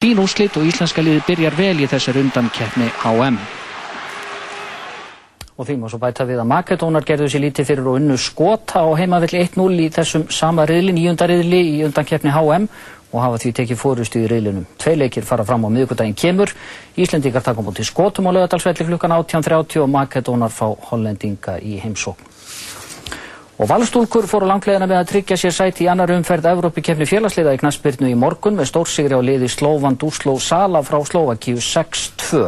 Fín úrslit og íslenska liði byrjar vel í þessar undankeppni HM. Og því má svo bæta við að Makedónar gerðu sér lítið fyrir og unnu skota á heimavill 1-0 í þessum sama riðli, nýjundariðli í undankeppni HM og hafa því tekið fórustu í riðlinum. Tvei leikir fara fram á miðugudaginn kemur. Íslendingar taka mútið skotum á lögadalsvelli klukkan 18.30 og Makedónar fá hollendinga í heimsókn. Og valstúlkur fóru langlegina með að tryggja sér sæti í annar umferð Evrópi kemni félagsliða í knaspyrnu í morgun með stórsigri á liði Slóvan Dúsló Sala frá Slóvakíu 6-2.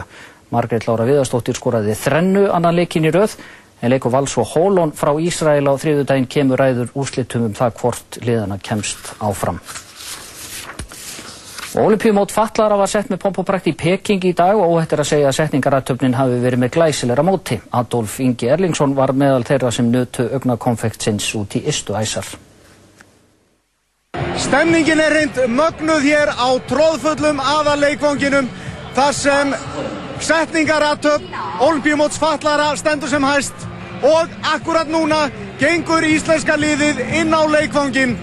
Margreit Lára Viðarstóttir skoraði þrennu annan leikin í röð en leiku vals og Hólón frá Ísrael á þriðu daginn kemur ræður úrslitum um það hvort liðana kemst áfram. Olimpíumót Fallara var sett með pomp og prakt í Peking í dag og óhættir að segja að setningaratöfnin hafi verið með glæsilegra móti. Adolf Ingi Erlingsson var meðal þeirra sem nötu augnakonfektsins út í Istu æsar. Stemningin er reynd mögnuð hér á tróðfullum aðarleikvanginum þar sem setningaratöfn Olimpíumóts Fallara stendur sem hæst og akkurat núna gengur íslenska liðið inn á leikvangin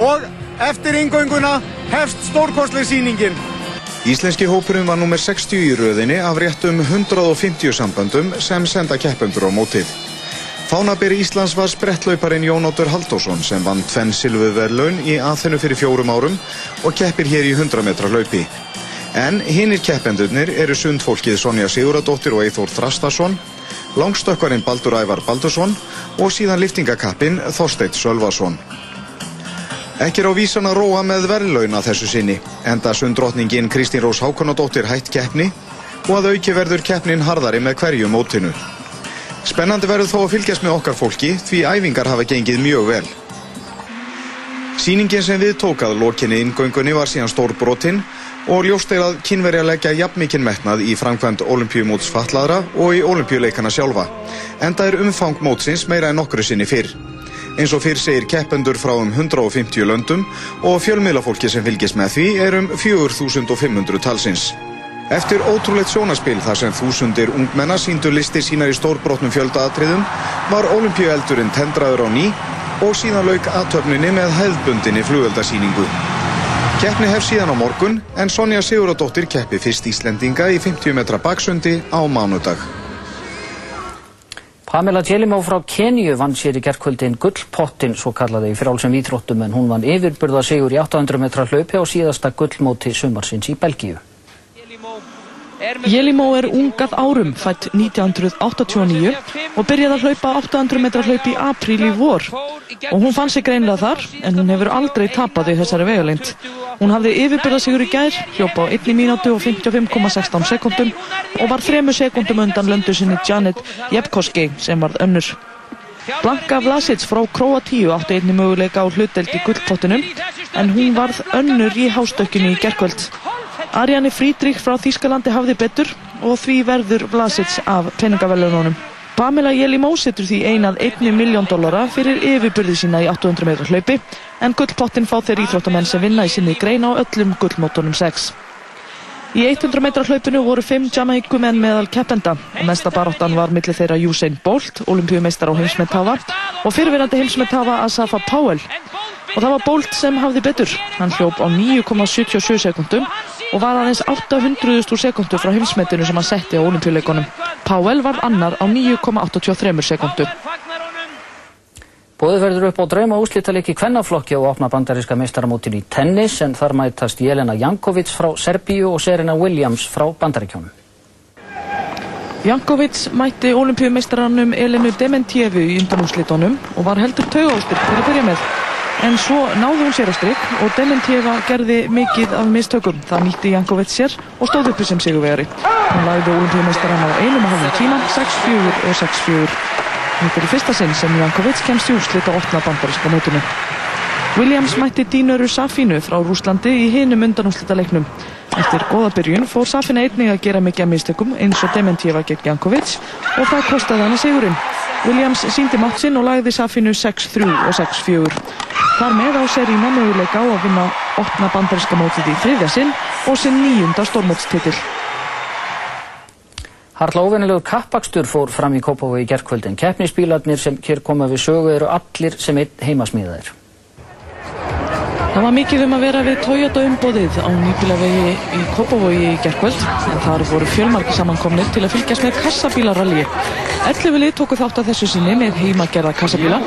og eftir ingönguna hefst stórkostleg síningin. Íslenski hópurinn var nummer 60 í röðinni af réttum 150 samböndum sem senda keppendur á mótið. Fánaberi Íslands var sprettlauparinn Jón Óttur Haldásson sem vann tvenn silfuverlaun í aðþennu fyrir fjórum árum og keppir hér í 100 metra hlaupi. En hinnir keppendurnir eru sundfólkið Sonja Siguradóttir og Eithór Þrastarsson, langstökkarinn Baldur Ævar Baldursson og síðan liftingakappinn Þorsteit Sölvarsson. Ekki er á vísan að róa með verðlauna þessu sinni, enda sundrótningin Kristín Rós Hákonadóttir hætt keppni og að auki verður keppnin harðari með hverju mótinu. Spennandi verður þó að fylgjast með okkar fólki því æfingar hafa gengið mjög vel. Sýningin sem við tókað lokinni ingöngunni var síðan stór brotinn og ljóst er að kynveri að leggja jafnmikinn metnað í framkvæmt olimpíumóts fatlaðra og í olimpíuleikana sjálfa. Enda er umfang mótsins meira en nokkru sinni fyrr. Eins og fyrr segir keppendur frá um 150 löndum og fjölmiðlafólki sem fylgist með því er um 4500 talsins. Eftir ótrúleitt sjónaspil þar sem þúsundir ungmenna síndu listir sínar í stórbrotnum fjöldaatriðum var olimpíueldurinn tendraður á ný og síðan lauk aðtöfninni með hefðbundinni flugöldasýningu. Keppni hef síðan á morgun en Sonja Siguradóttir keppi fyrst Íslendinga í 50 metra baksundi á mánudag. Pamela Jelimo frá Kenju vann sér í gerðkvöldin gullpottin svo kallaði í frálsum íþróttum en hún vann yfirburða sigur í 800 metra hlaupi á síðasta gullmóti sumarsins í Belgíu. Jelimo er ungað árum, fætt 1989 og byrjaði að hlaupa 800 metra hlaup í apríl í vor og hún fann sig greinlega þar en hún hefur aldrei tapað í þessari veguleint. Hún hafði yfirbyrða sigur í gær, hljópa á 1 mínútu og 55,16 sekundum og var 3 sekundum undan löndu sinni Janet Jepkoski sem varð önnur. Blanka Vlasic frá Kroatíu átti einni möguleika á hlutdelt í gullpottinum en hún varð önnur í hástökkinu í gerkvöld. Arjani Frídrík frá Þýskalandi hafði betur og því verður Vlasic af peningavellununum. Pamela Jelimo setur því einað 1 miljón dollara fyrir yfirbyrði sína í 800 metra hlaupi en gullpottin fá þeir íþróttamenn sem vinna í sinni grein á öllum gullmótonum 6. Í 100 metra hlaupinu voru 5 jamaíkumenn meðal keppenda mesta baróttan var millir þeirra Usain Bolt, olimpíumeistar á heimsmettafa og fyrirverandi heimsmettafa Asafa Powell. Og það var Bolt sem hafði betur. Hann hljóp á 9,77 sekundum og var aðeins 800.000 sekundu frá heimsmetinu sem hann setti á olimpíuleikonum. Powell var annar á 9,83 sekundu. Bóðið verður upp á drauma úslítalegi kvennaflokki og opna bandaríska meistaramótin í tennis en þar mætast Jelena Jankovic frá Serbíu og Serena Williams frá bandaríkjónum. Jankovic mætti olimpíumeistaranum Elinu Dementievu í undanúslitónum og var heldur taugástyrk til að byrja með. En svo náði hún sér á stryk og Dementieva gerði mikið af mistökum. Það nýtti Jankovic sér og stóð uppi sem sigurvegari. Hún lagði olimpíumeistaran á einum og halvum tíma, 6-4 og 6-4. Þetta er í fyrsta sinn sem Jankovic kemst í úrslit á 8. bandaríska mótinu. Williams mætti Dínöru Safínu frá Rúslandi í hinum undanúslitaleiknum. Eftir goða byrjun fór Safina einnig að gera mikið af mistökum eins og Dementieva gegn Jankovic og það kostiði hana sigurinn. Williams síndi mátt sinn og lagði Safinu 6-3 og 6-4. Þar með á Serena möguleika á að vinna 8. bandaríska mótið í þriðja sinn og sinn nýjunda stórmótstitil. Harla óvennilegur kappakstur fór fram í Kópavogi gerðkvöldin. Keppnisbílarnir sem hér koma við sögu eru allir sem heimasmíðaðir. Það var mikið um að vera við Toyota umbóðið á nýbílavegi í Kópavogi í gerkvöld en þar voru fjölmarki samankomnir til að fylgjast með kassabílaralli. Ellefili tóku þátt að þessu sinni með heimagerða kassabíla.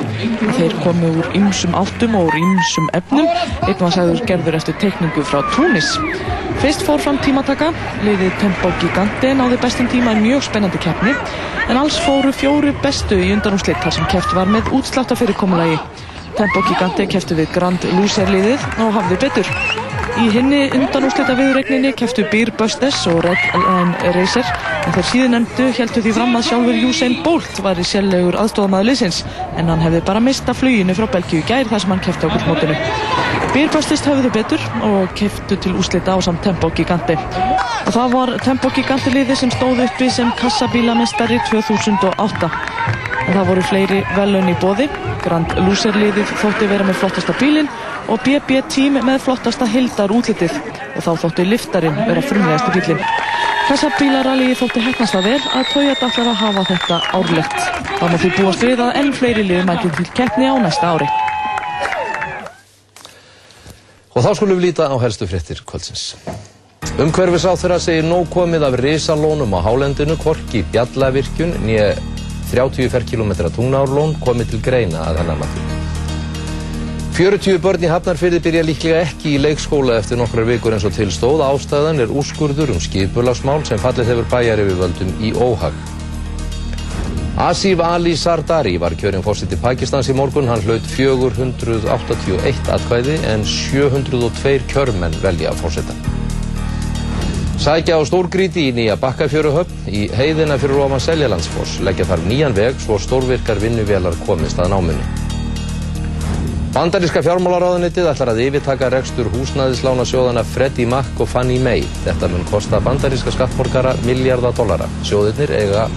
Þeir komu úr ymsum áttum og úr ymsum efnum. Einn var sæður gerður eftir teikningu frá Túnis. Fyrst fór fram tímataka, liðið Tempo Gigante náði bestum tíma í mjög spennandi keppni en alls fóru fjóru bestu í undanúslitt þar sem keppt var með útslátt af fyrirkomulagi. Tempo Gigante keftu við Grand Loser liðið og hafði betur. Í hinni undanúslita viðregninni keftu Beer Busters og Red Line Racer en þeir síðan endu heldu því fram að sjálfur Usain Bolt var í sjálflegur aðstofamæðu liðsins en hann hefði bara mista fluginu frá Belgíu gær þar sem hann kefti á gullmótinu. Beer Busters höfðu betur og keftu til úslita á samt Tempo Gigante. Og það var Tempo Gigante liði sem stóð uppi sem kassabílamestari 2008. En það voru fleiri velun í bóði. Grand Loser liðið þótti vera með flottasta bílinn og BB Team með flottasta hildar útlitið og þá þótti liftarinn vera frumlegasti bílinn. Þessa bílaralli þótti hefnast að vel að Toyota ætlar að hafa þetta árlegt. Það má því búast við að enn fleiri lið mæti til keppni á næsta ári. Og þá skulum við líta á helstu fréttir kvöldsins. Umhverfis á þeirra segir nóg komið af risalónum á hálendinu, Korki, Bjallavirkjun, nýja 30 ferkilometra tungnárlón komið til greina að hennar mati. 40 börn í Hafnarfyrði byrja líklega ekki í leikskóla eftir nokkrar vikur eins og til stóð. Ástæðan er úrskurður um skipulagsmál sem fallið hefur bæjar yfir völdum í óhag. Asif Ali Sardari var kjörinn fórsitt í Pakistans í morgun. Hann hlaut 481 atkvæði en 702 kjörmenn velja að fórsetta. Sækja á stórgríti í nýja bakkafjöruhöfn í heiðina fyrir ofan Seljalandsfoss. Leggja þar nýjan veg svo stórvirkar vinnuvelar komist að námunni. Bandaríska fjármálaráðunitið ætlar að yfirtaka rekstur húsnæðislána sjóðana Freddie Mac og Fannie Mae. Þetta mun kosta bandaríska skattborgara miljardar dollara. Sjóðirnir eiga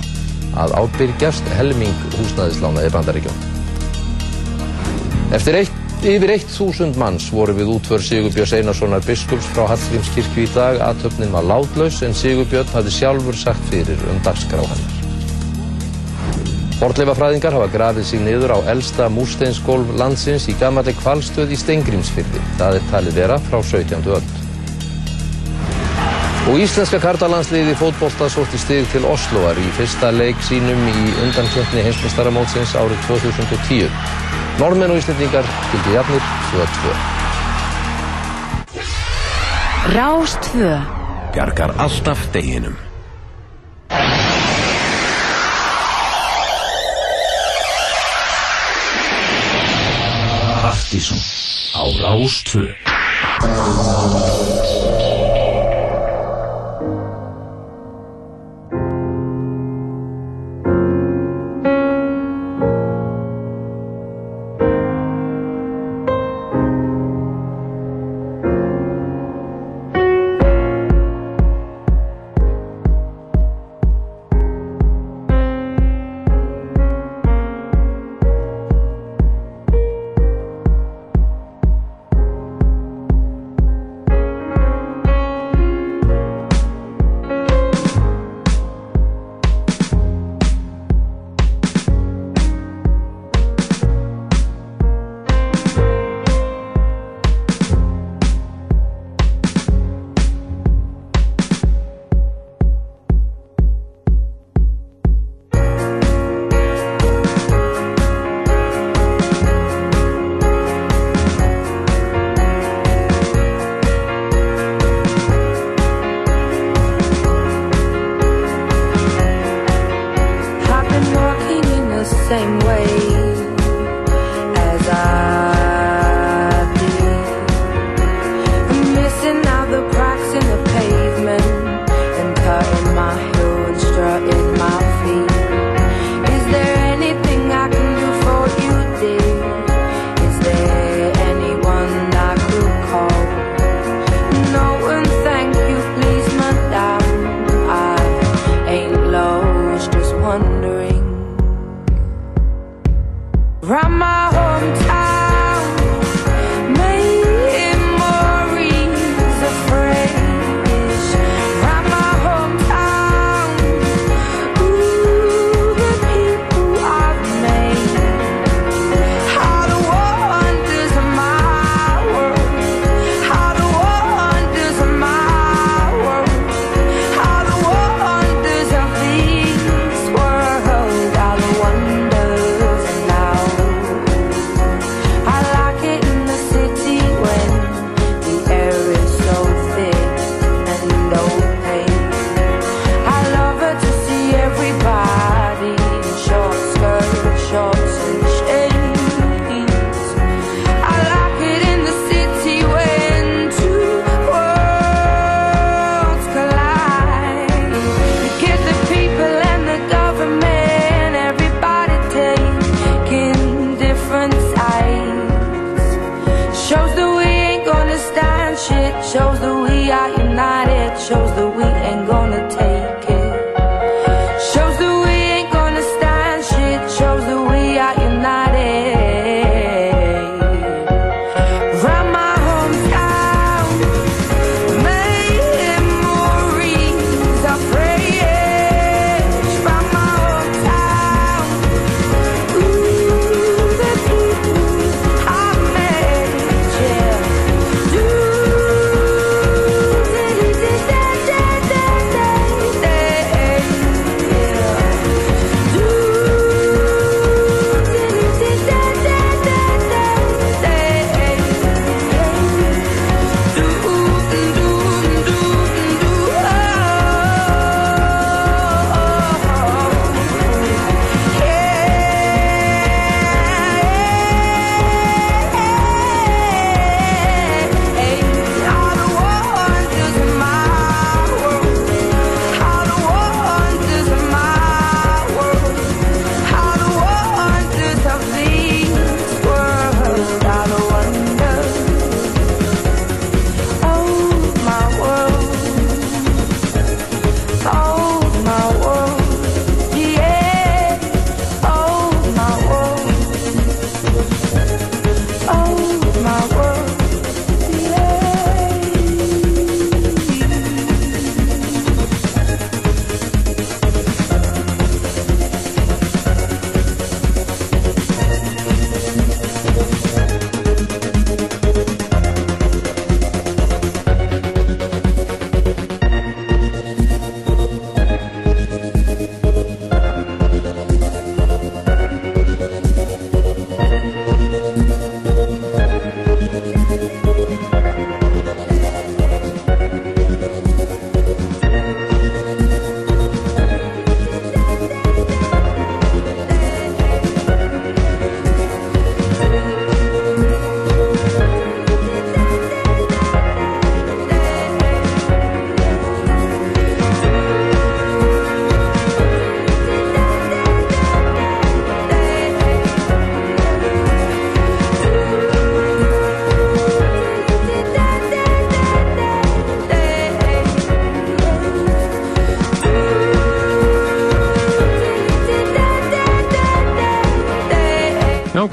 að ábyrgjast helming húsnæðislána í bandaríkjum. Eftir eitt, yfir 1000 manns voru við útför Sigurbjörns Einarssonar biskups frá Hallgrímskirkju í dag. Aðtöfnin var látlaus en Sigurbjörn hafði sjálfur sagt fyrir um dagskrá hennar. Fornleifafræðingar hafa grafið sig niður á elsta múrsteinsgólf landsins í gamalleg kvalstöð í Steingrímsfyrði. Það er talið vera frá 17. öll. Og íslenska kartalandsliði fótbolta sótti stig til Osloar í fyrsta leik sínum í undankeppni heimsmestaramótsins árið 2010. Norrmenn og Íslandingar skildi jafnir 2-2. Rás 2 Bjargar alltaf deginum. Aftísum á Rás 2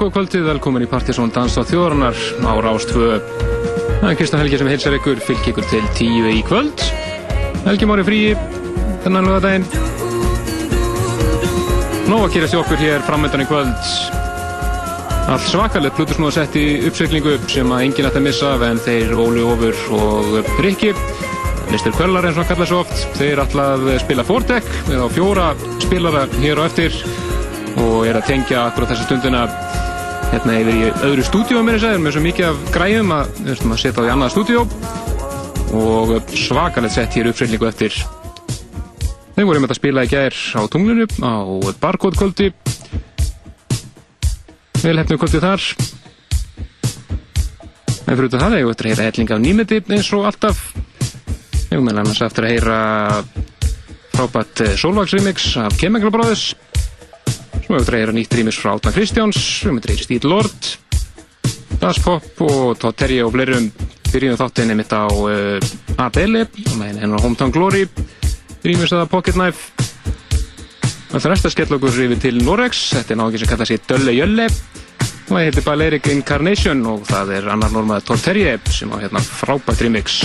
Góð kvöldið, velkomin í Partisón Dans á þjóðarinnar á Rástvö. Það er Kristján Helgi sem heilsar ykkur, fylg ykkur til tíu í kvöld. Helgi Mári fríi, þennan lögadaginn. Nó að kýrast í okkur hér framöndan í kvöld. Allt svakalegt Plutusnóða sett í uppsveiklingu sem að enginn ætti að missa en þeir Óli Ófur og Rikki Mr. Kvöllar eins og hann kallaði svo oft þeir að spila Fortek með á fjóra spilara hér og eftir og er að tengja akkurat þessa stundina hérna yfir í öðru stúdíu mér þess að með svo mikið af græðum að við að setja á í annað stúdíu og svakalegt sett hér uppsveiklingu eftir. Þeir voru með að spila í gær á tunglunu á barcode kvöldi vel hefnu kvöldi þar. En fyrir það hefur eftir að heyra helling af nýmeti eins og alltaf. Hefur meðal annars eftir að heyra frábært Solvax remix af Chemical Brothers svo hefur eftir að heyra nýtt remix frá Átna Kristjáns við hefum eftir að heyra Steel Lord Das Pop og Todd Terry og fleirum. Byrjum þáttinni mitt á uh, Adele og með hennar Hometown Glory remix af Pocket Knife. Það er næsta skell okkur yfir til Norex, þetta er náttúrulega sem kalla sér Dölle Jölle. Það heitir Balearic Incarnation og það er annar normaður Torterje sem á hérna frábært remix.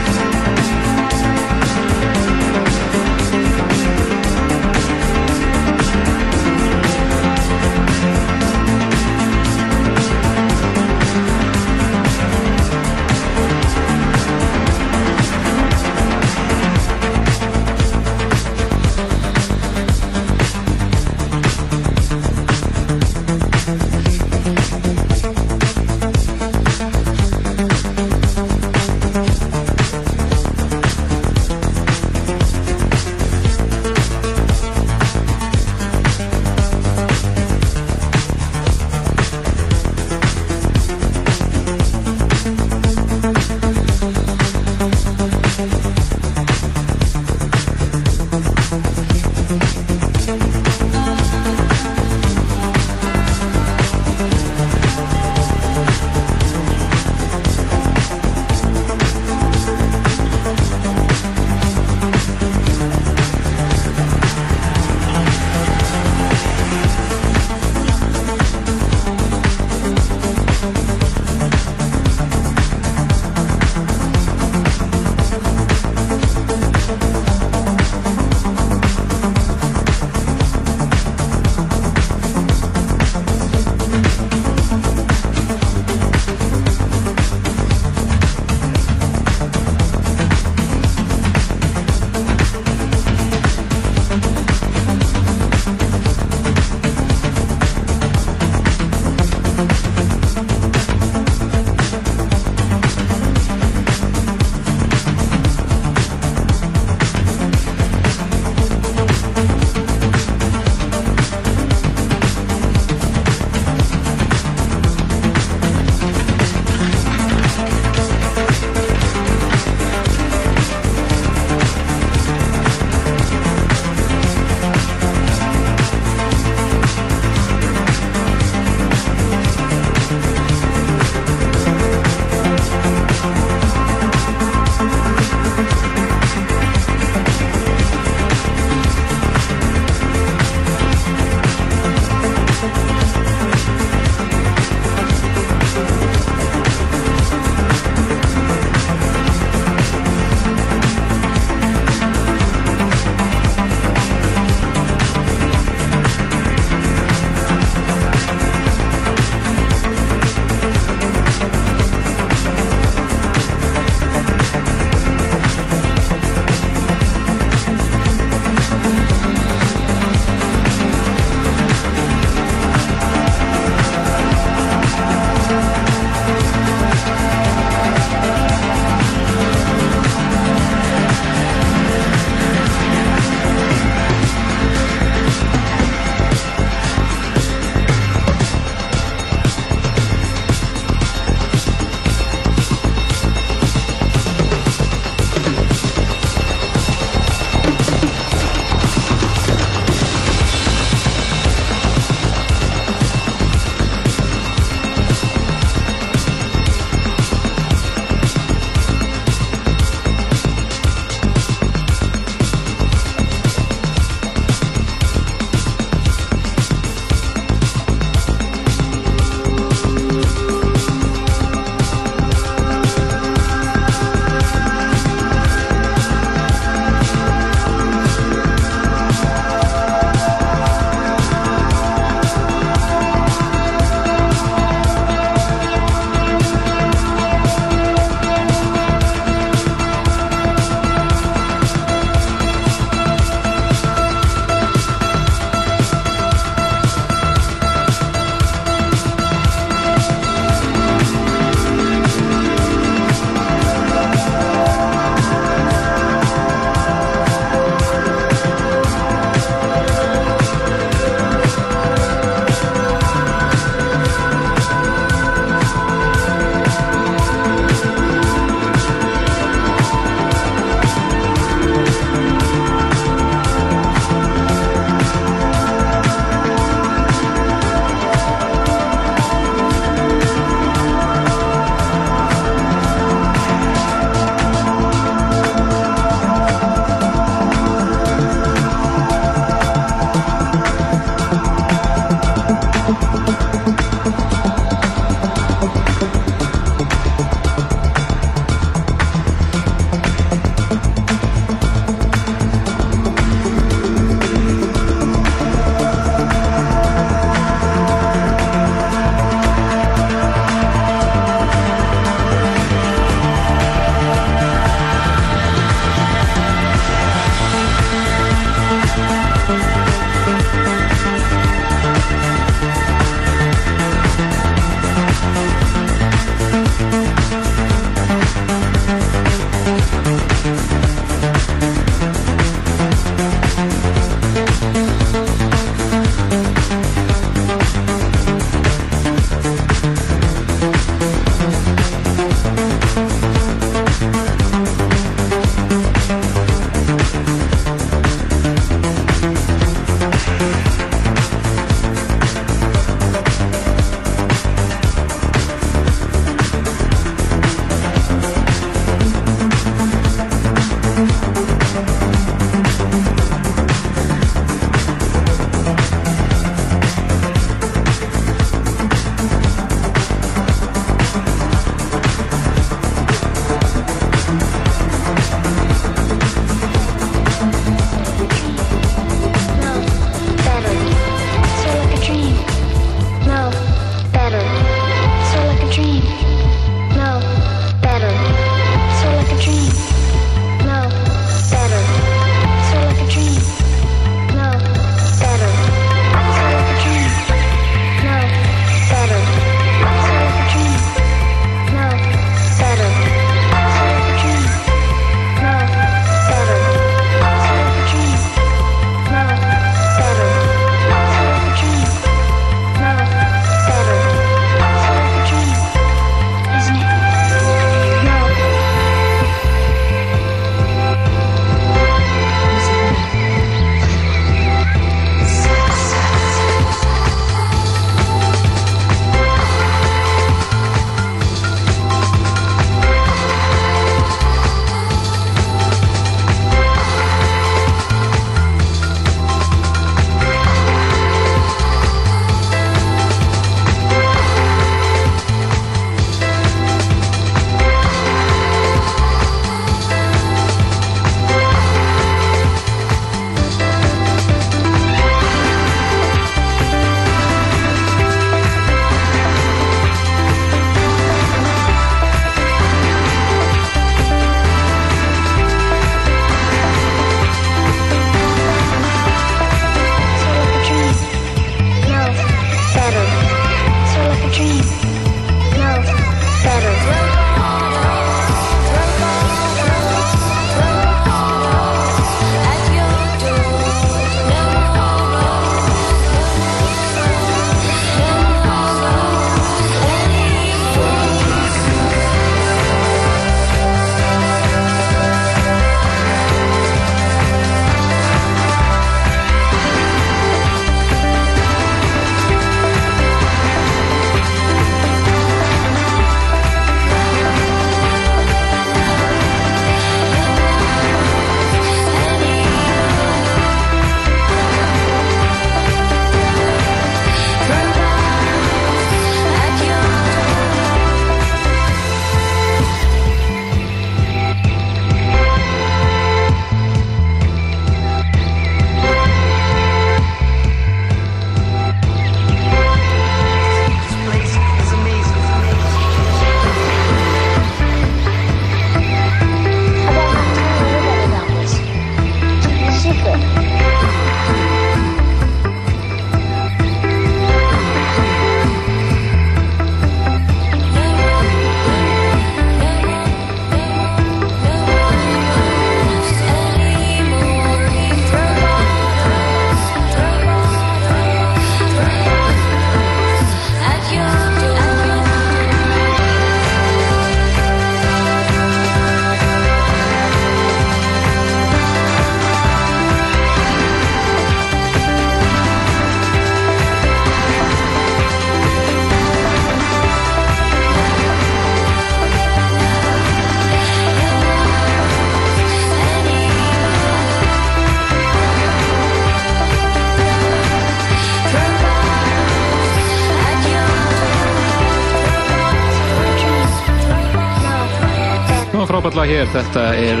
Lag hér. Þetta er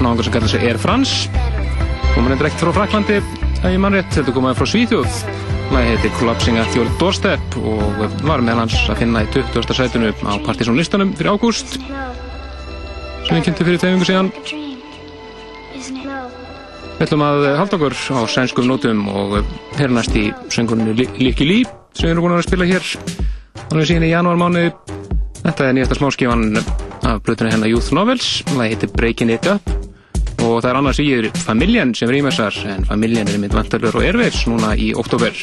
náðungar sem kallar sig Air France. Komur hendur ekkert frá Fraklandi, ef ég mann rétt. Þetta komaði frá Svíþjóð. Lagi heitir Collapsing at Your Doorstep og var með hans að finna í 20. sætunu á Partiðsson listanum fyrir ágúst. Sem við kynntum fyrir tveim vingur síðan. Við ætlum að halda okkur á sænskum nótum og hernast í söngunni Líki Lí sem við erum búin að spila hér alveg síðan í janúarmánu. Þetta er nýjasta smáskífan af blötunni hennar Youth Novels. Það heitir Breaking It Up og það er annars í Familjen sem rýmessar en Familjen er mynd vantarlur og erveils núna í oktober.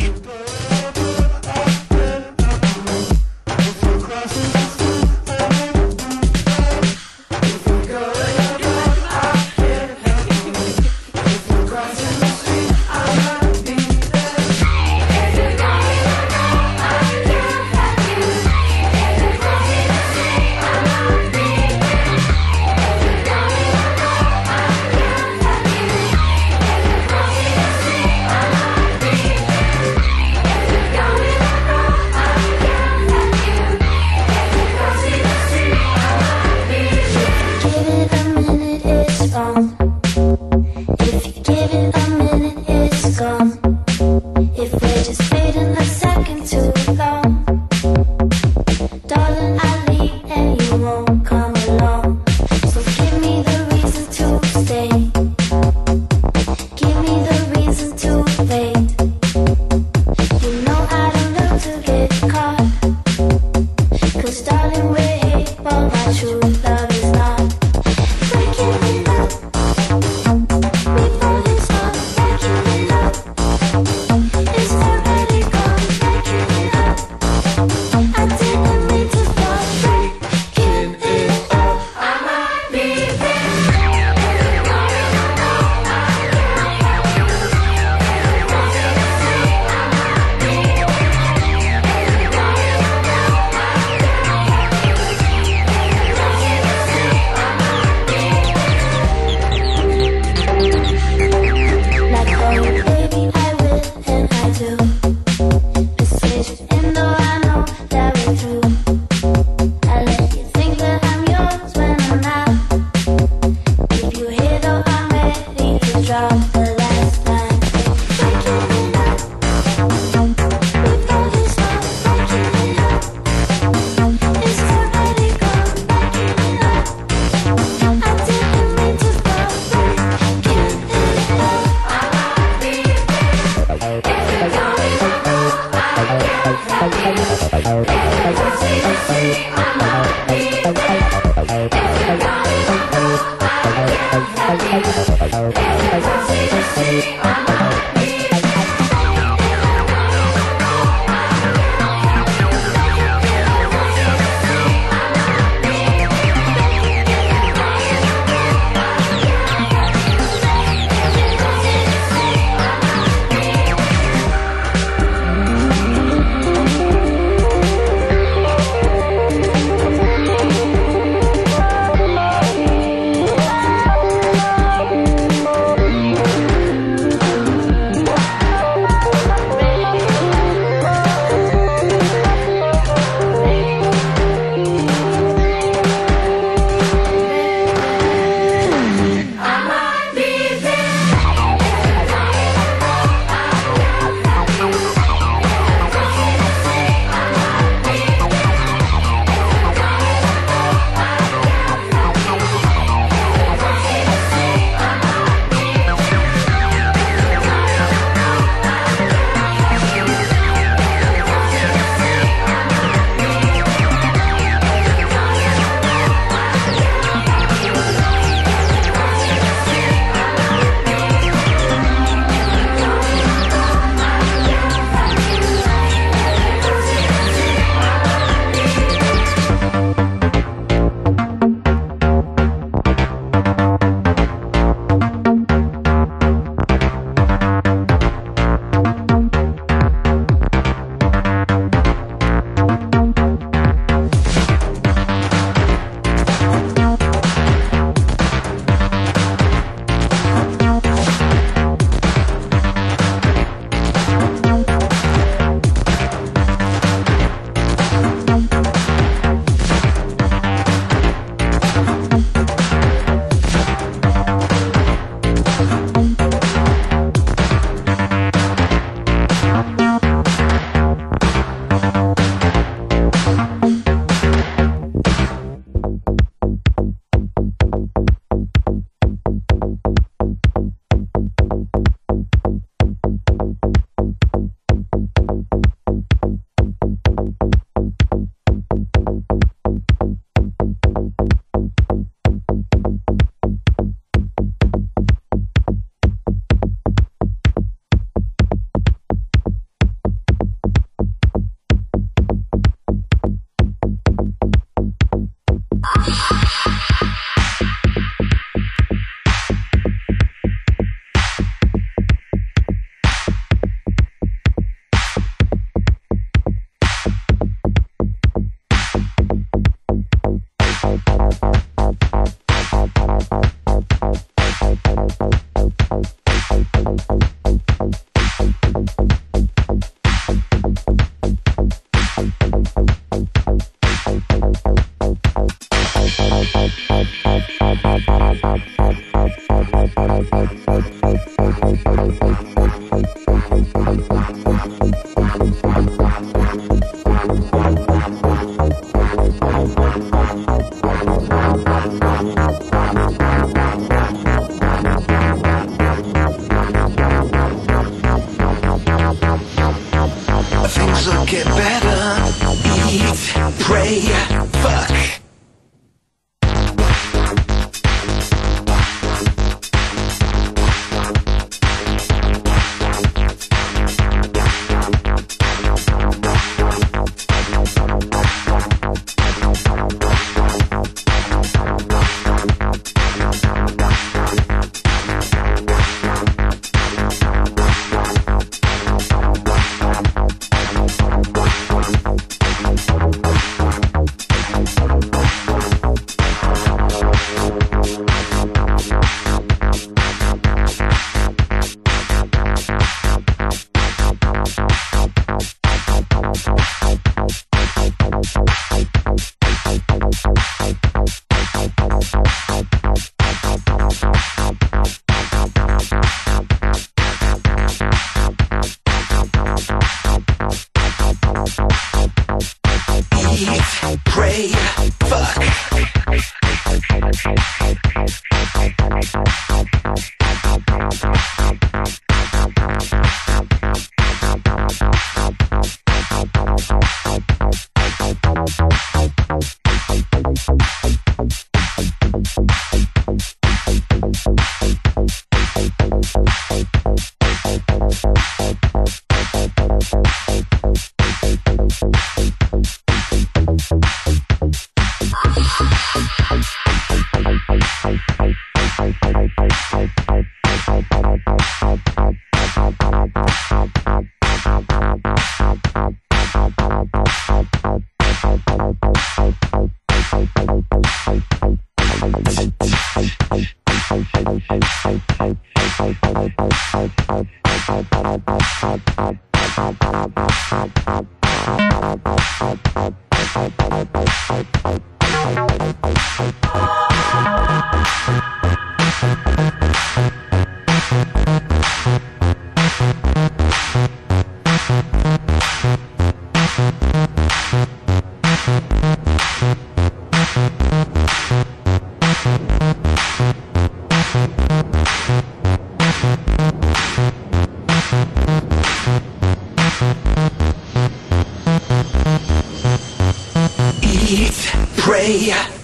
Pray,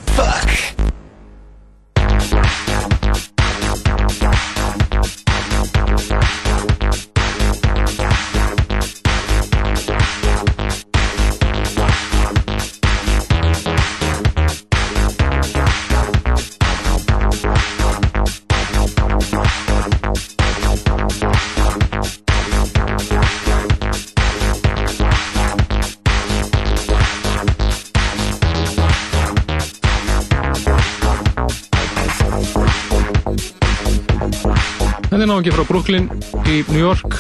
Þetta náðungi frá Brooklyn í New York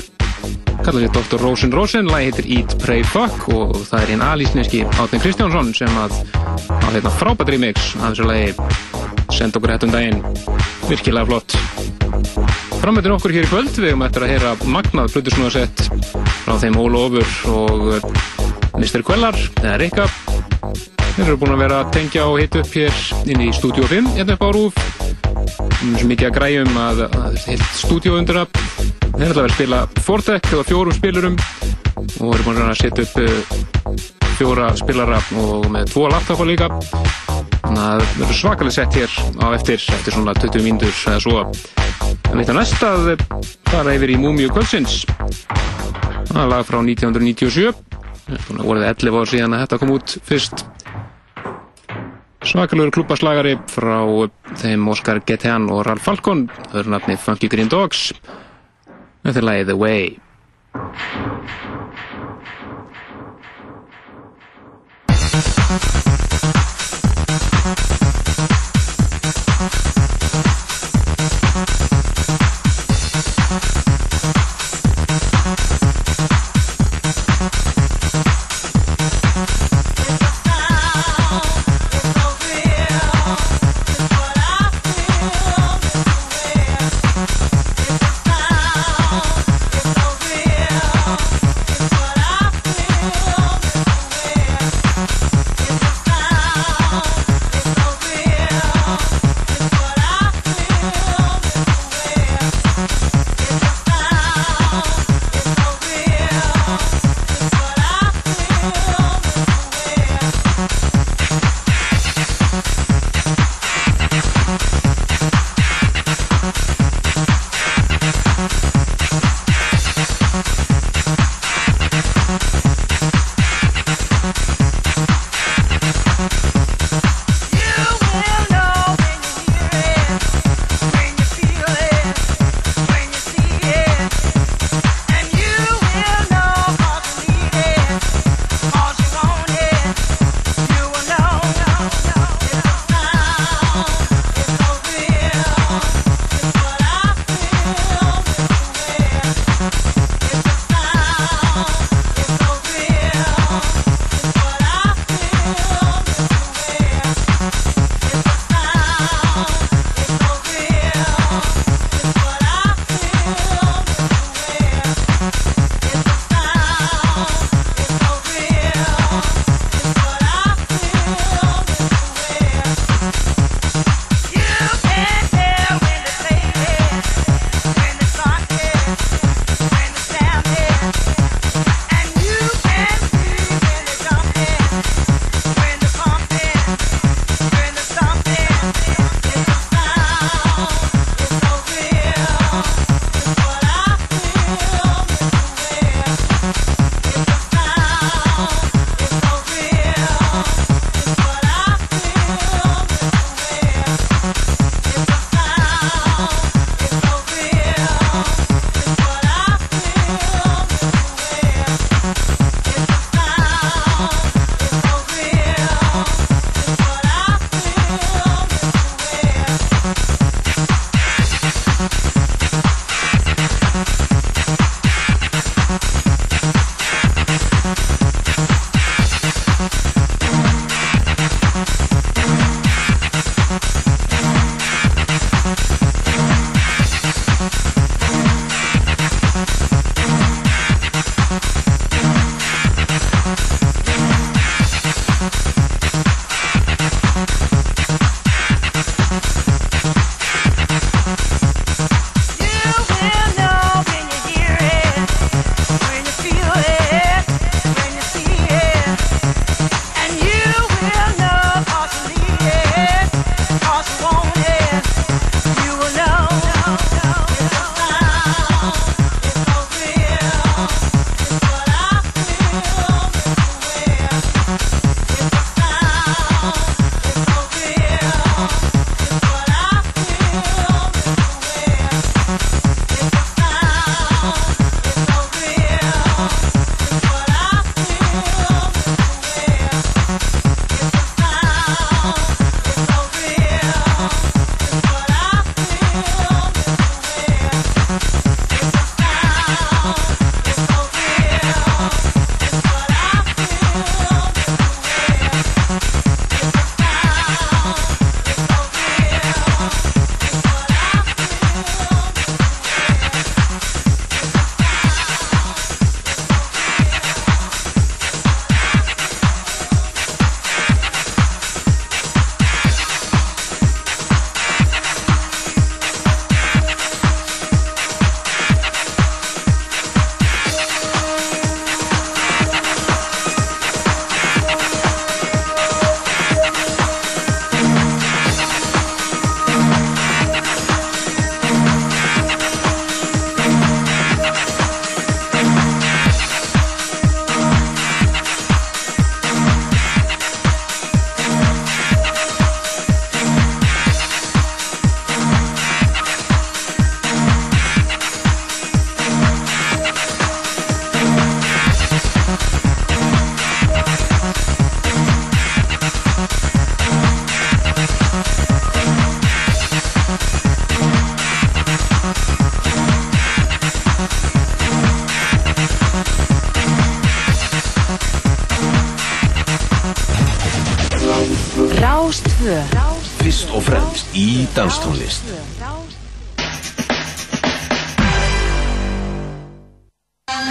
kallar sér Dr. Rosen Rosen lagi heitir Eat, Pray, Fuck og það er einn alísneski Átni Kristjánsson sem að á hérna frábært remix af þessu lagi senda okkur hættum daginn virkilega flott framöndin okkur hér í kvöld við höfum eftir að heyra magnað flutusnúðasett frá þeim Ólofur og uh, Mr. Quellar, eða Rikka. Þeir eru búin að vera að tengja og hita upp hér inn í Studio 5, hérna upp á Rúf. Það er mikið að græjum að, að heilt stúdíu undir að þeir ætla að vera að spila fordekk eða fjórum spilurum og eru búin að setja upp uh, fjóra spilara og með tvo laptopa líka. Þannig að það verður svakalega sett hér á eftir, eftir svona 20 mínútur eða svo. En við það næst að fara yfir í Múmiu Kvöldsins. Það er lag frá 1997. Það voruð 11 ár síðan að þetta kom út fyrst. Svakalegur klúbaslagari frá þeim Oscar Gettean og Ralf Falcon. Það eru nafni Funky Green Dogs. Þetta er lagið The Way.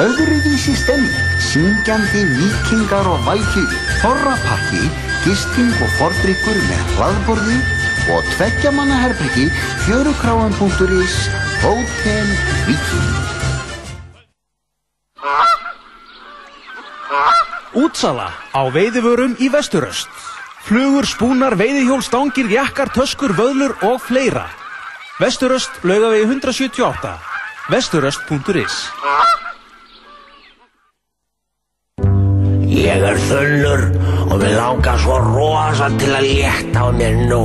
Öðruvísi stemning, syngjandi vikingar og valkjögi, þorrapakki, gisting og fordrykkur með hlaðborði og tveggjamanna herbyggi fjörukráan.is Hotel Viking. Útsala á veiðivörum í vesturöst. Flugur, spúnar, veiðihjól, stangir, jakkar, töskur, vöðlur og fleira. Vesturöst, laugavegi 178. Vesturöst.is Ég er þunnur og við langar svo rosa til að létta á mér nú,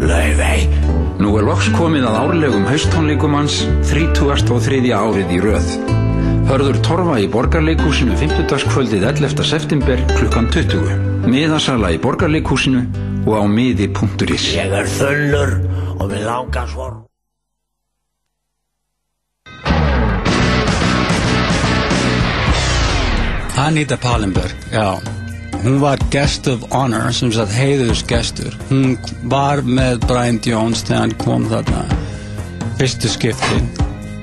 laufey. Nú er loks komið að árlegum haustónleikum hans 33. árið í röð. Hörður Torfa í Borgarleikúsinu 50. kvöldið 11. september klukkan 20. Miðasala í Borgarleikúsinu og á miði.is. Ég er þunnur og við langar svo... Anita Pallenberg, já. Hún var guest of honor, sem sagt heiðusgestur. Hún var með Brian Jones þegar hann kom þarna fyrstu skiptin.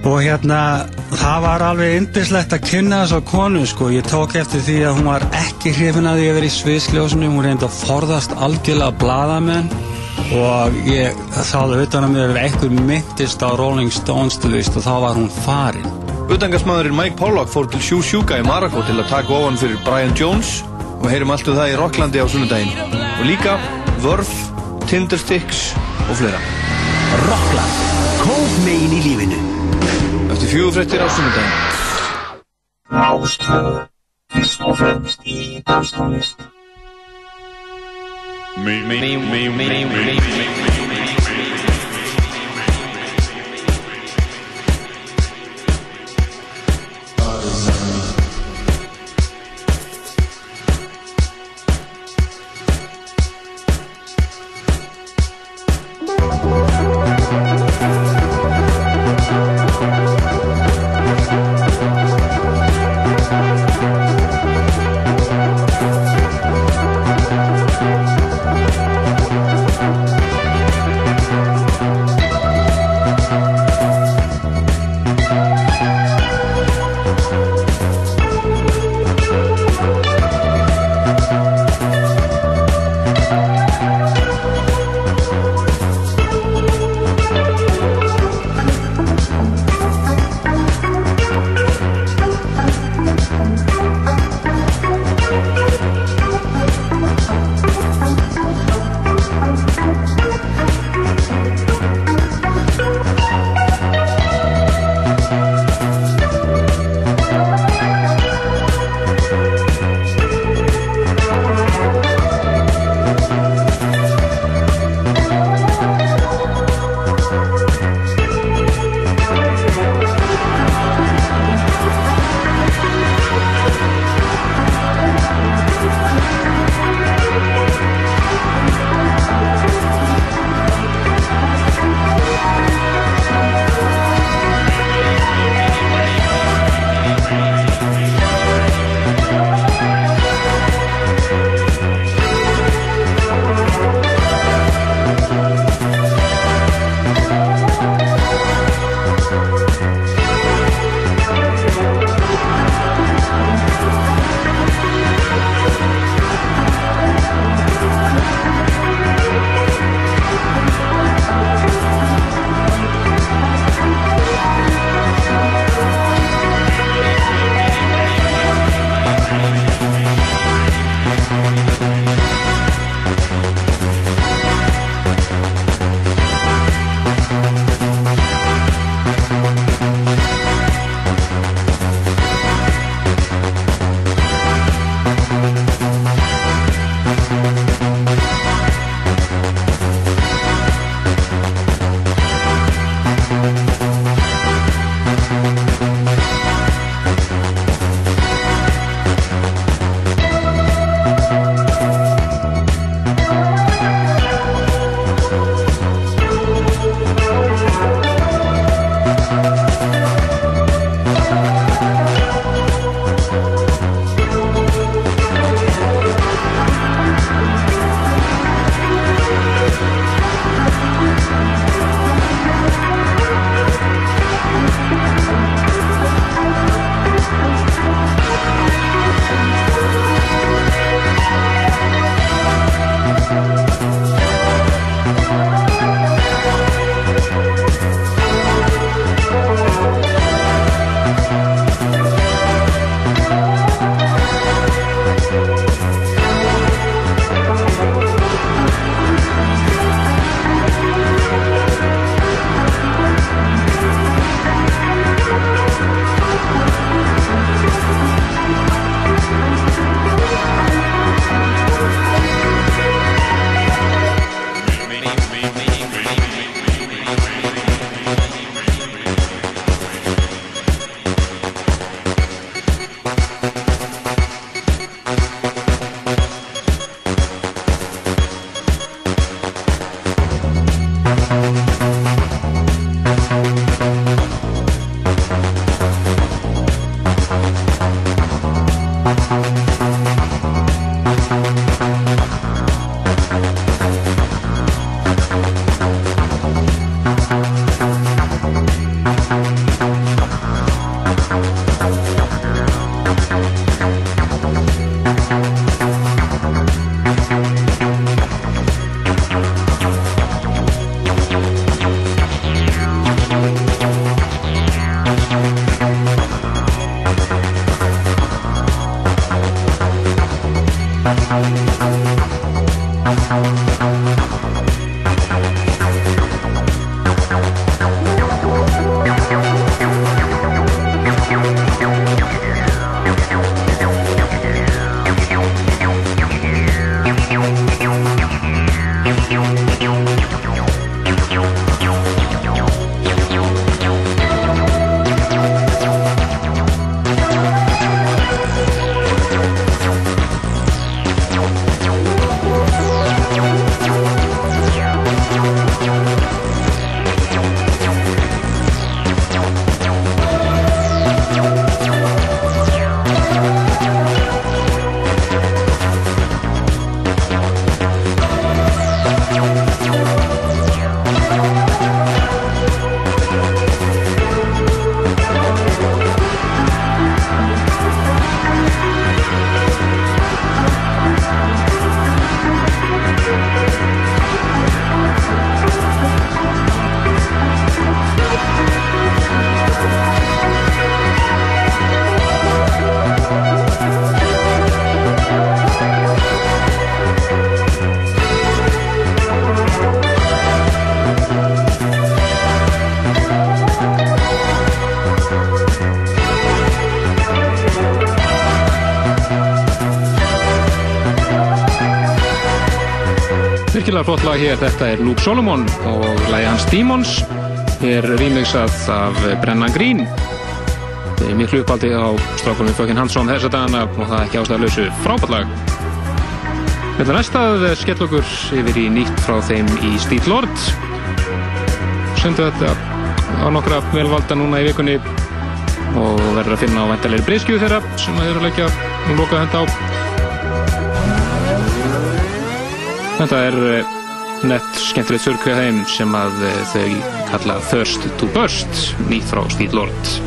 Og hérna, það var alveg yndislegt að kynna þess á konu, sko. Ég tók eftir því að hún var ekki hrifin að því að vera í sviðsljósinu. Hún reyndi að forðast algjörlega bladamenn og ég þáði utan að mér ef einhver myndist á Rolling Stones til vist og þá var hún farin. Utangarsmaðurinn Mike Pollock fór til Shoo Shuga í Marokko til að taka ofan fyrir Brian Jones. Og við heyrum allt um það í Rocklandi á sunnudaginn. Og líka Vörf, Tindersticks og fleira. Rockland, kópmegin í lífinu. Eftir fjögufrættir á sunnudaginn. Rástöð, fyrst og fremst í danstónlist Me, me, me, me, me, me, me, flott lag hér, þetta er Luke Solomon og lagi hans Demons er remixað af Brennan Green. Miklu uppaldi á strákunum Fökin Hansson þessa dagana og það er ekki ástæðalösu frábært lag. Þetta næstað skell okkur yfir í nýtt frá þeim í Stíl Lord. Sendu þetta á nokkra velvalda núna í vikunni og verður að finna á vendalegri breyskju þeirra sem þeir eru að leggja og loka henda á. Þetta er eh, nett skemmtilegt þurrkrið heim sem að eh, þau kalla Thirst to Burst nýtt frá Steve Lord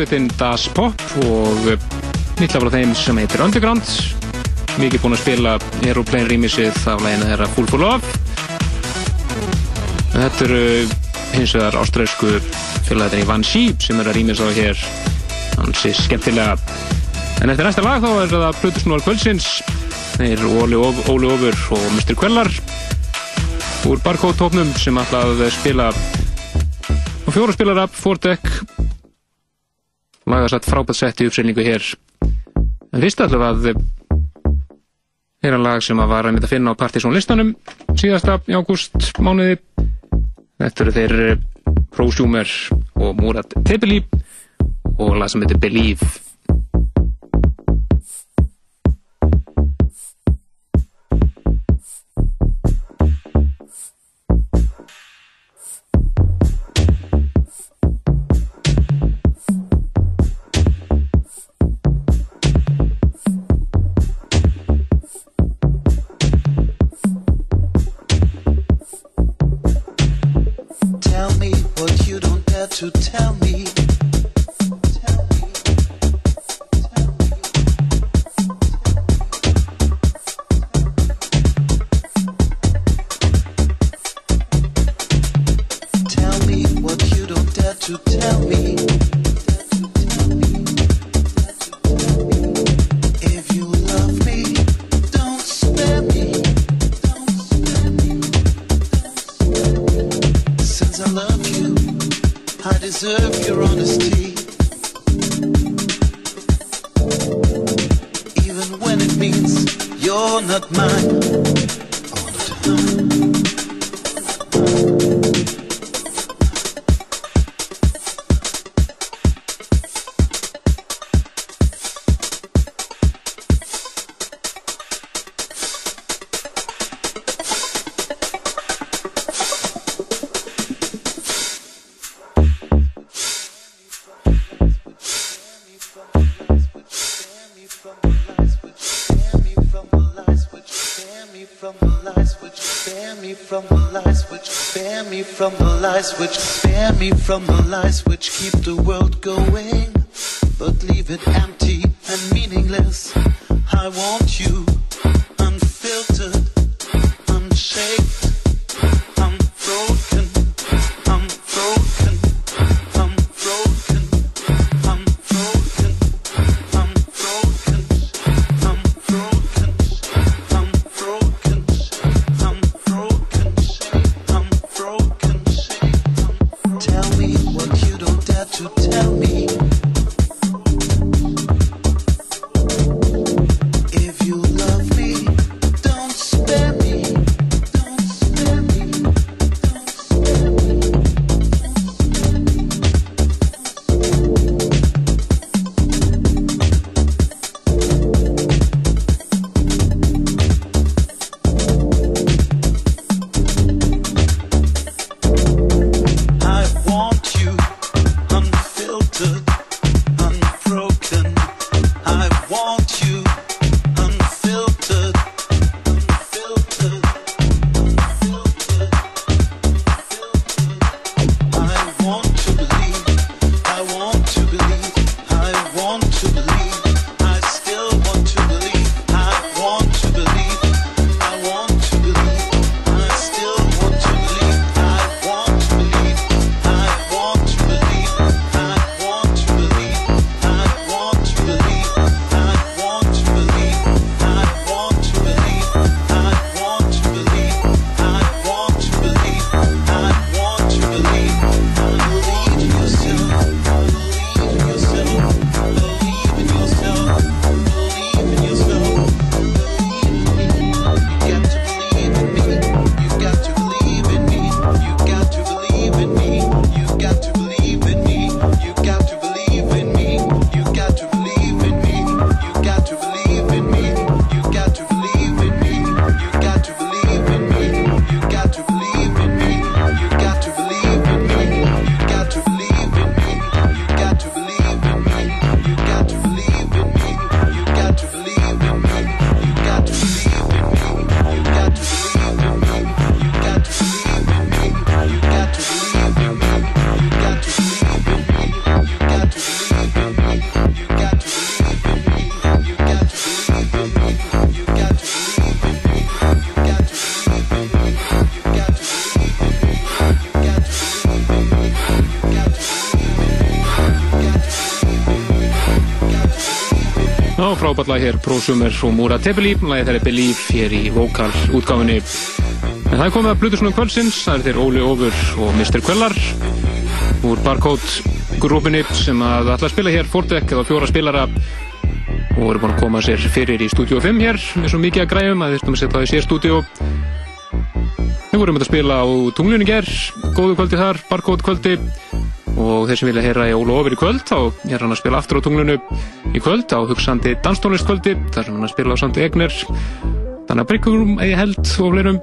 popsveitin Das Pop og nýtt lag frá þeim sem heitir Underground. Mikið búin að spila Aeroplane rýmisið af lægina þeirra Full for Love. Þetta eru hins vegar ástræðsku félagættin í Van Sheep sem er að rýmis á hér. Hansi skemmtilega. En eftir næsta lag þá er það Plutusnúar Kvöldsins. Þeir Óli, Ofur og Mr. Quellar úr Barcode-tóknum sem að spila og fjóra spilar af Fordek lagasatt frábært sett í uppsynningu hér. En fyrst ætlum að er að lag sem að var að mynda að finna á Partizón listanum síðasta í ágúst mánuði þetta eru þeir Prosumer og Murat Tebeli og lag sem heitir Believe from the lies? Would you me from the lies? Would you bear me from the lies? Would you bear me from the lies? Would you bear me from the lies? Would you me from the lies which keep the world going but leave it empty and meaningless? I want you. Frábært lag hér, Prosumer og Múra Tepeli, lagið þeirri Believe hér í vokal útgáfinni. En það er komið að Blutusnum kvöldsins, það er þeir Óli Ófur og Mr. Kvellar úr Barcode grúpinni sem að ætla að spila hér fórdekk eða fjóra spilara og eru búin að koma sér fyrir í stúdíu 5 hér með svo mikið að græfum að þeir stum að setja það í sér stúdíu. Við vorum að spila á tunglunni ger, góðu kvöldi þar, Barcode kvöldi og þeir sem vilja heyra í Óla Ófur í kvöld þá er hann að spila aftur á tunglunu í kvöld á hugsandi danstónlistkvöldi þar sem hann að spila á Sandi Egner. Þannig að Bryggurum eigi held og fleirum.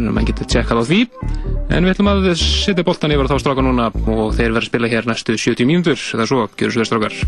Mann getur tjekkað á því. En við ætlum að setja boltan yfir þá stráka núna og þeir verða að spila hér næstu 70 mínútur. Eða svo, gjör svo þér strákar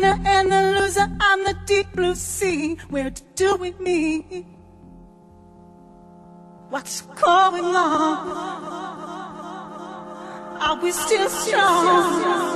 winner and the loser. I'm the deep blue sea. Where to do with me? What's going on? Are we still strong?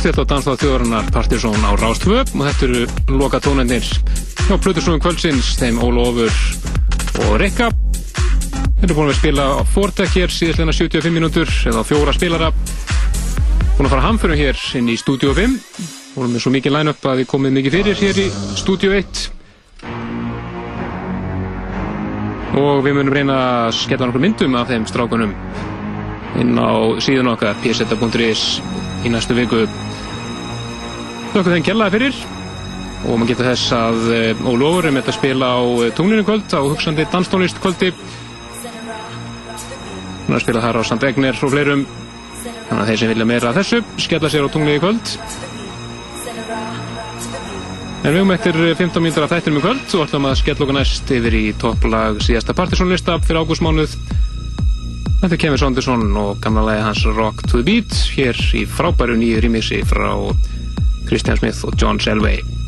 Þetta á Danstáð þjóðarinnar Partizón á Rástvö og þetta eru loka tónendir hjá Plutusnúum kvöldsins þeim Ólofur og Rikka. Þeir eru búin að spila á Fortek hér síðastleina 75 mínútur eða fjóra spilara. Búin að fara hamförum hér inn í Studio 5 vorum við svo mikið line-up að við komum mikið fyrir hér í Studio 1 og við munum reyna að skella nokkur myndum af þeim strákunum inn á síðan okkar pseta.is í næstu viku Þakka þeim kjallaði fyrir. Og maður getur þess að eh, Ólofur er með þetta að spila á eh, tunglinu kvöld á hugsandi danstónlist kvöldi. Hann er að spila þar á samt Egner og fleirum. Þannig að þeir sem vilja meira af þessu skella sér á tunglinu kvöld. En við um eftir 15 mínútur af þættinum í kvöld og ætlum að skella okkur næst yfir í topplag síðasta partysónlista fyrir ágústmánuð. Þetta er Kevin Saunderson og gamla lagi hans Rock to the Beat hér í frábæru nýju remixi frá Christian Smith og John Selway.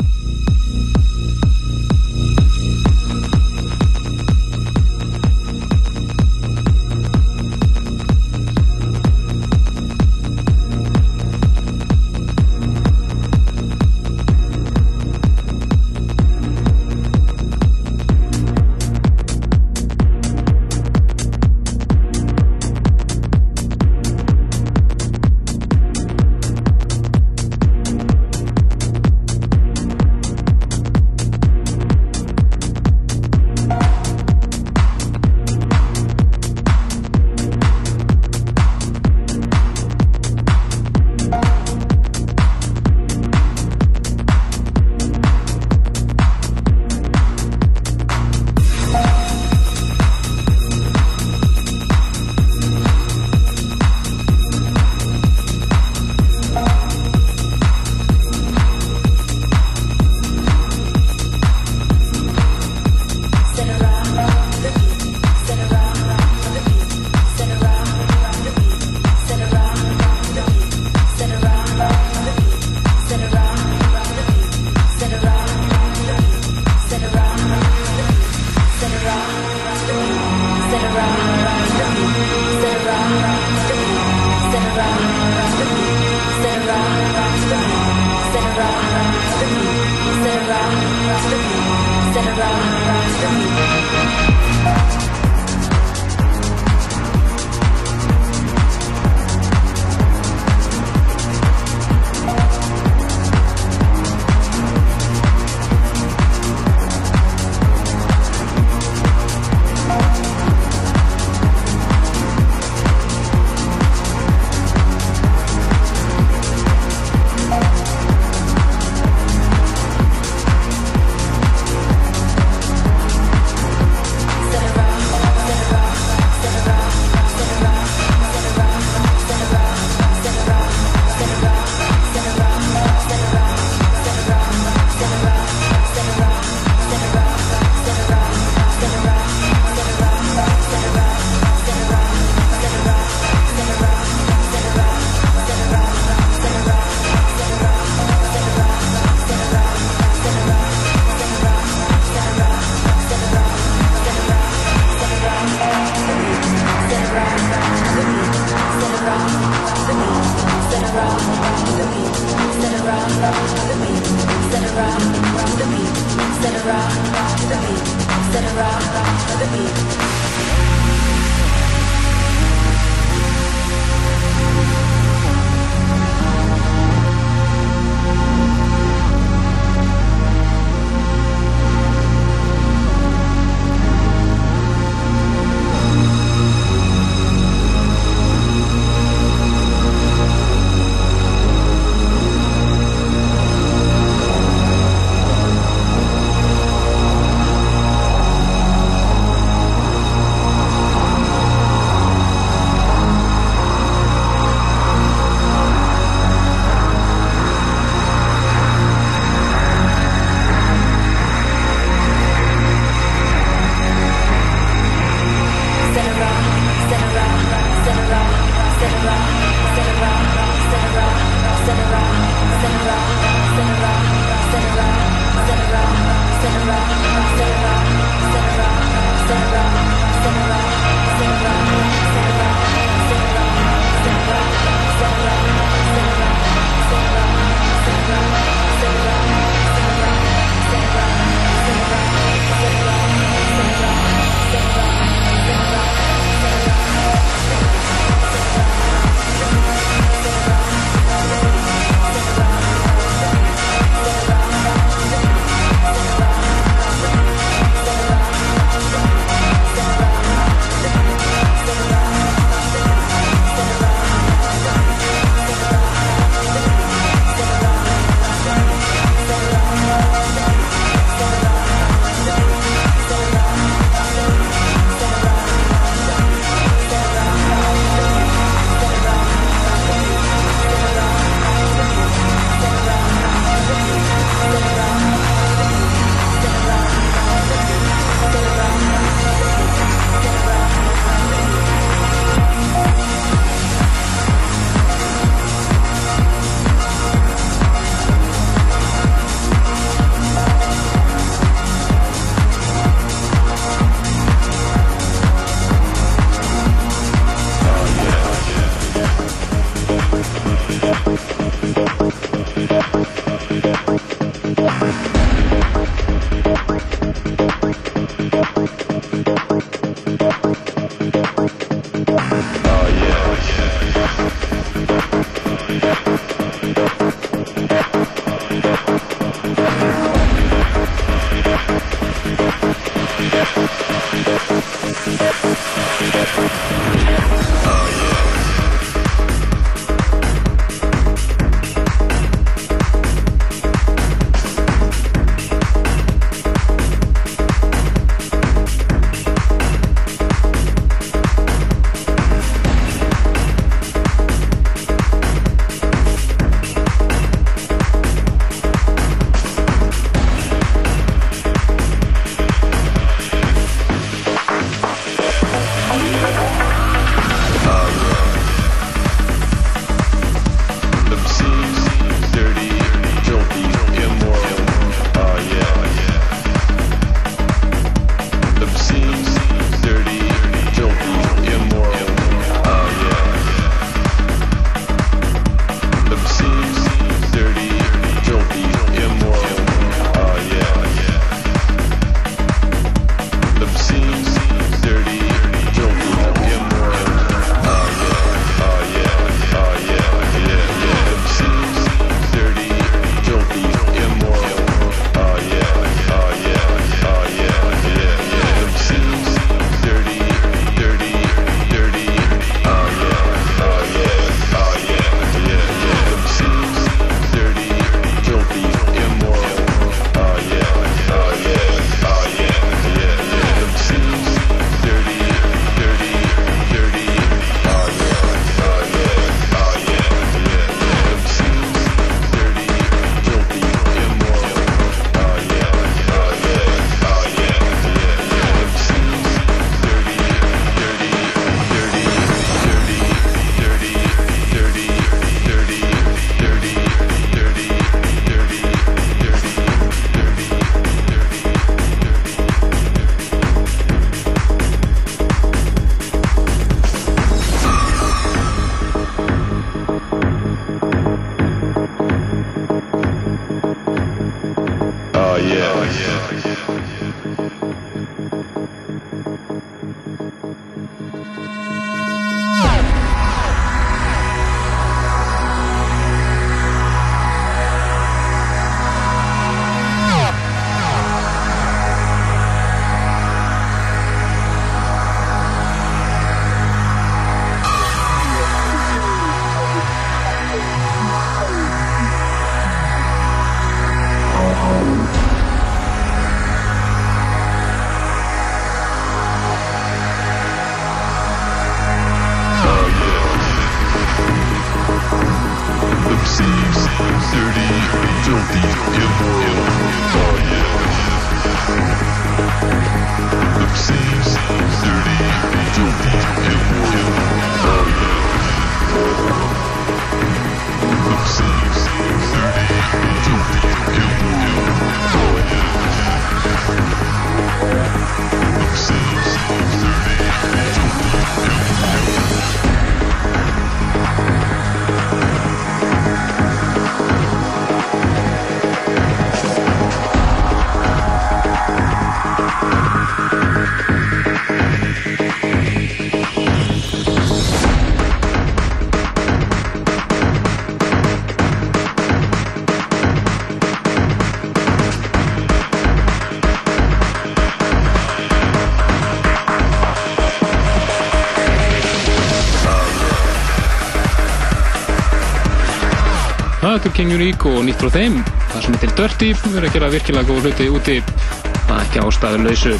Er King Unique og nýtt frá þeim það sem er til Dirty, við erum að gera virkilega góð hluti úti, er ekki ástæður lausu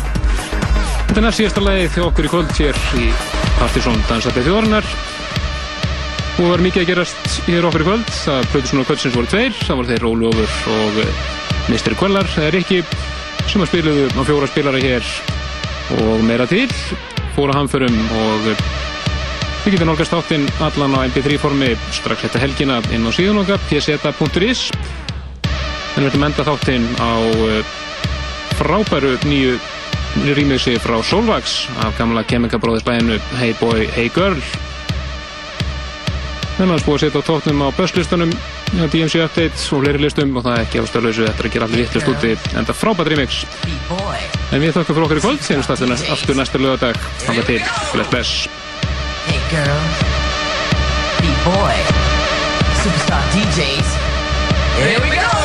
Þetta er síðasta lagið þjó okkur í kvöld hér í Partiðsson Dansartið þjóðarinnar og var mikið að gerast hér okkur í kvöld það plötu svona kvöldsins voru tveir það voru þeir Rólu Ofur og Mr. Quellar það er ekki sem að spiluðu á fjóra spilara hér og meira til fóra hamförum og Við getum nálgast þáttinn allan á mp3 formi strax þetta helgina inn á síðan okkar pseta.is en við ætlum enda þáttinn á uh, frábæru nýju rýmixi frá Solvax af gamla kemikabróðisbæðinu Hey Boy, Hey Girl. Þannig að spúið að setja á tóknum á börslistunum á DMC Update og fleiri listum og það er ekki ástæðlausu þetta er að gera allir vittlust úti. En það er frábært remix en við þakka fyrir okkur í kvöld séum stafnir aftur næsta lögadag hanga til, bless bless Hey girl, B-boy, superstar DJs. Here we go!